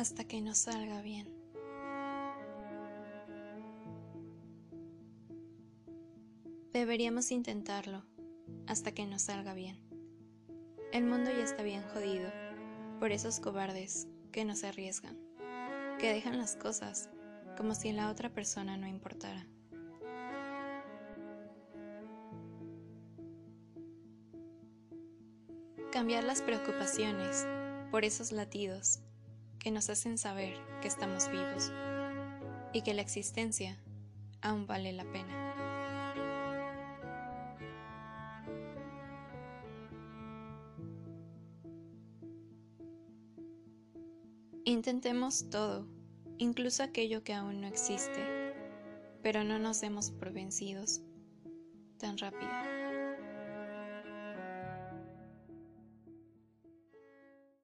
hasta que nos salga bien. Deberíamos intentarlo hasta que nos salga bien. El mundo ya está bien jodido por esos cobardes que no se arriesgan, que dejan las cosas como si la otra persona no importara. Cambiar las preocupaciones por esos latidos que nos hacen saber que estamos vivos y que la existencia aún vale la pena. Intentemos todo, incluso aquello que aún no existe, pero no nos demos por vencidos tan rápido.